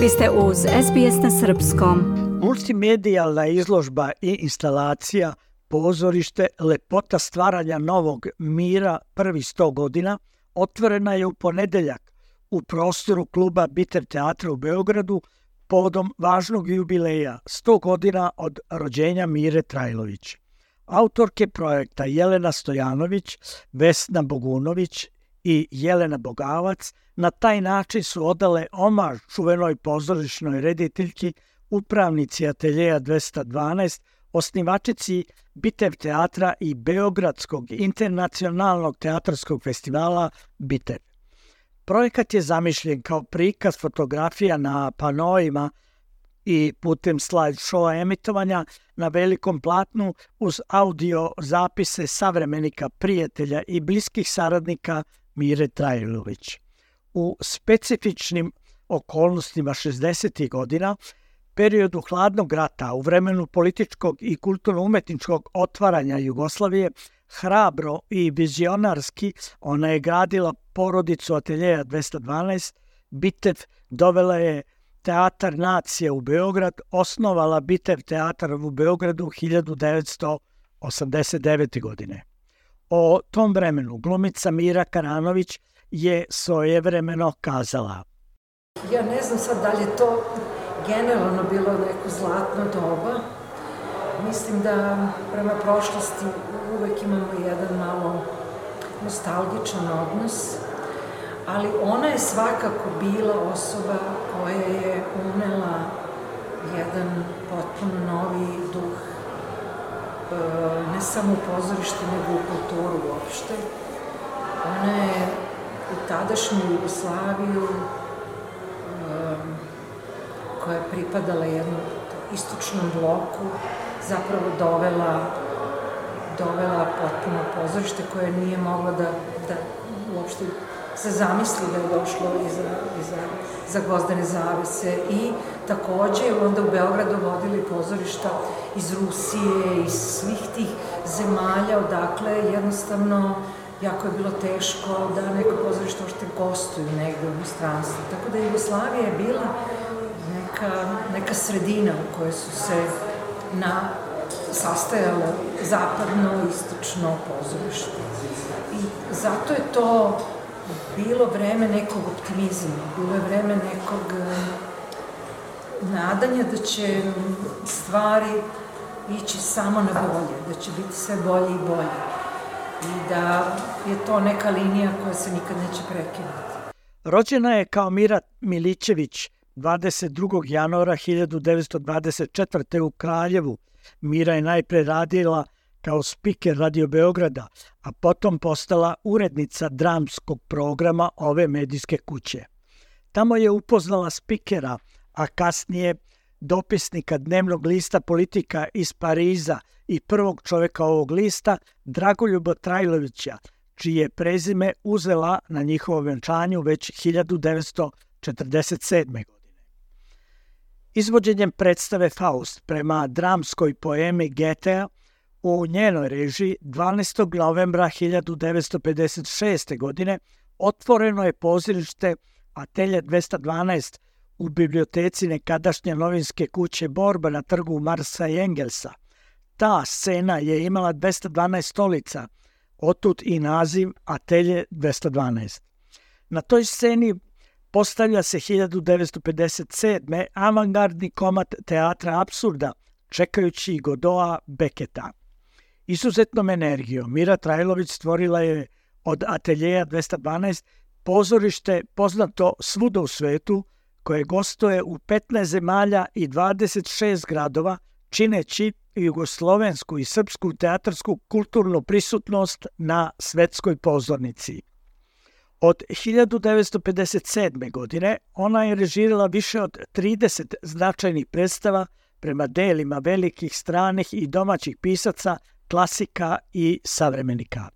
Vi ste uz SBS na Srpskom. Multimedijalna izložba i instalacija pozorište Lepota stvaranja novog mira prvi 100 godina otvorena je u ponedeljak u prostoru kluba Biter teatra u Beogradu povodom važnog jubileja 100 godina od rođenja Mire Trajlović. Autorke projekta Jelena Stojanović, Vesna Bogunović i Jelena Bogavac na taj način su odale omaž čuvenoj pozorišnoj rediteljki, upravnici ateljeja 212, osnivačici Bitev teatra i Beogradskog internacionalnog teatarskog festivala Bitev. Projekat je zamišljen kao prikaz fotografija na panojima i putem slide showa emitovanja na velikom platnu uz audio zapise savremenika, prijatelja i bliskih saradnika Mire Trajlović. U specifičnim okolnostima 60. godina, periodu hladnog rata, u vremenu političkog i kulturno-umetničkog otvaranja Jugoslavije, hrabro i vizionarski ona je gradila porodicu ateljeja 212, Bitev dovela je Teatar nacije u Beograd, osnovala Bitev teatar u Beogradu 1989. godine. O tom vremenu glumica Mira Karanović je svojevremeno kazala. Ja ne znam sad da li je to generalno bilo neko zlatno doba. Mislim da prema prošlosti uvek imamo jedan malo nostalgičan odnos, ali ona je svakako bila osoba koja je unela jedan potpuno novi duh ne samo u pozorište, nego u kulturu uopšte. Ona je u tadašnju Jugoslaviju um, koja je pripadala jednom istočnom bloku zapravo dovela dovela potpuno pozorište koje nije moglo da, da uopšte se zamisli da je došlo iza, iza, za gozdane zavise i takođe onda u Beogradu vodili pozorišta iz Rusije, iz svih tih zemalja odakle jednostavno jako je bilo teško da neko pozorište ošte gostuju negde u inostranstvu. Tako da Jugoslavija je bila neka, neka sredina u kojoj su se na sastajalo zapadno, istočno pozorište. I zato je to bilo vreme nekog optimizma, bilo je vreme nekog eh, nadanja da će stvari ići samo na bolje, da će biti sve bolje i bolje i da je to neka linija koja se nikad neće prekinuti. Rođena je kao Mira Milićević 22. januara 1924. u Kraljevu. Mira je najpre radila kao spiker Radio Beograda, a potom postala urednica dramskog programa ove medijske kuće. Tamo je upoznala spikera, a kasnije dopisnika dnevnog lista politika iz Pariza i prvog čoveka ovog lista, Dragoljuba Trajlovića, čije prezime uzela na njihovom venčanju već 1947. godine. Izvođenjem predstave Faust prema dramskoj poemi Getea u njenoj režiji 12. novembra 1956. godine otvoreno je pozirište Atelje 212 u biblioteci nekadašnje novinske kuće Borba na trgu Marsa i Engelsa. Ta scena je imala 212 stolica, otut i naziv Atelje 212. Na toj sceni postavlja se 1957. avangardni komad teatra absurda, čekajući Godoa Beketa. Izuzetnom energijom Mira Trajlović stvorila je od ateljeja 212 pozorište poznato svuda u svetu, koje gostoje u 15 zemalja i 26 gradova, čineći jugoslovensku i srpsku teatarsku kulturnu prisutnost na svetskoj pozornici. Od 1957. godine ona je režirala više od 30 značajnih predstava prema delima velikih stranih i domaćih pisaca, klasika i savremenika.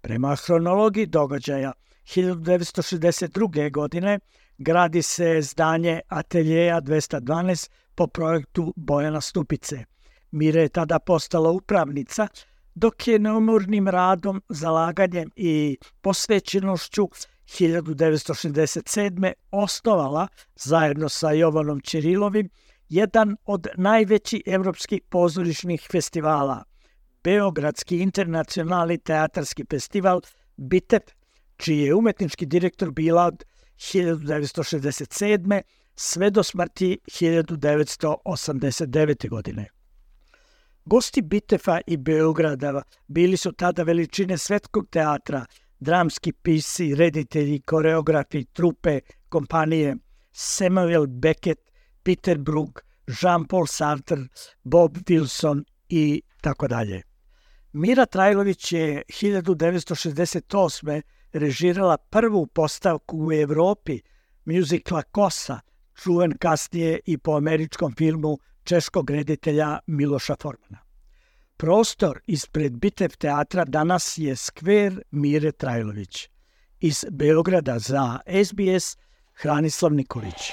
Prema hronologiji događaja 1962. godine gradi se zdanje Ateljeja 212 po projektu Bojana Stupice. Mire je tada postala upravnica, dok je neumornim radom, zalaganjem i posvećenošću 1967. osnovala zajedno sa Jovanom Ćirilovim jedan od najvećih evropskih pozorišnih festivala, Beogradski internacionalni teatarski festival BITEP, čiji je umetnički direktor bila od 1967. sve do smrti 1989. godine. Gosti Bitefa i Beograda bili su tada veličine svetskog teatra, dramski pisci, reditelji, koreografi, trupe, kompanije Samuel Beckett, Peter Brook, Jean-Paul Sartre, Bob Wilson i tako dalje. Mira Trajlović je 1968. režirala prvu postavku u Evropi mjuzikla Kosa, čuven kasnije i po američkom filmu češkog reditelja Miloša Formana. Prostor ispred Bitev teatra danas je skver Mire Trajlović. Iz Beograda za SBS Hranislav Nikolić.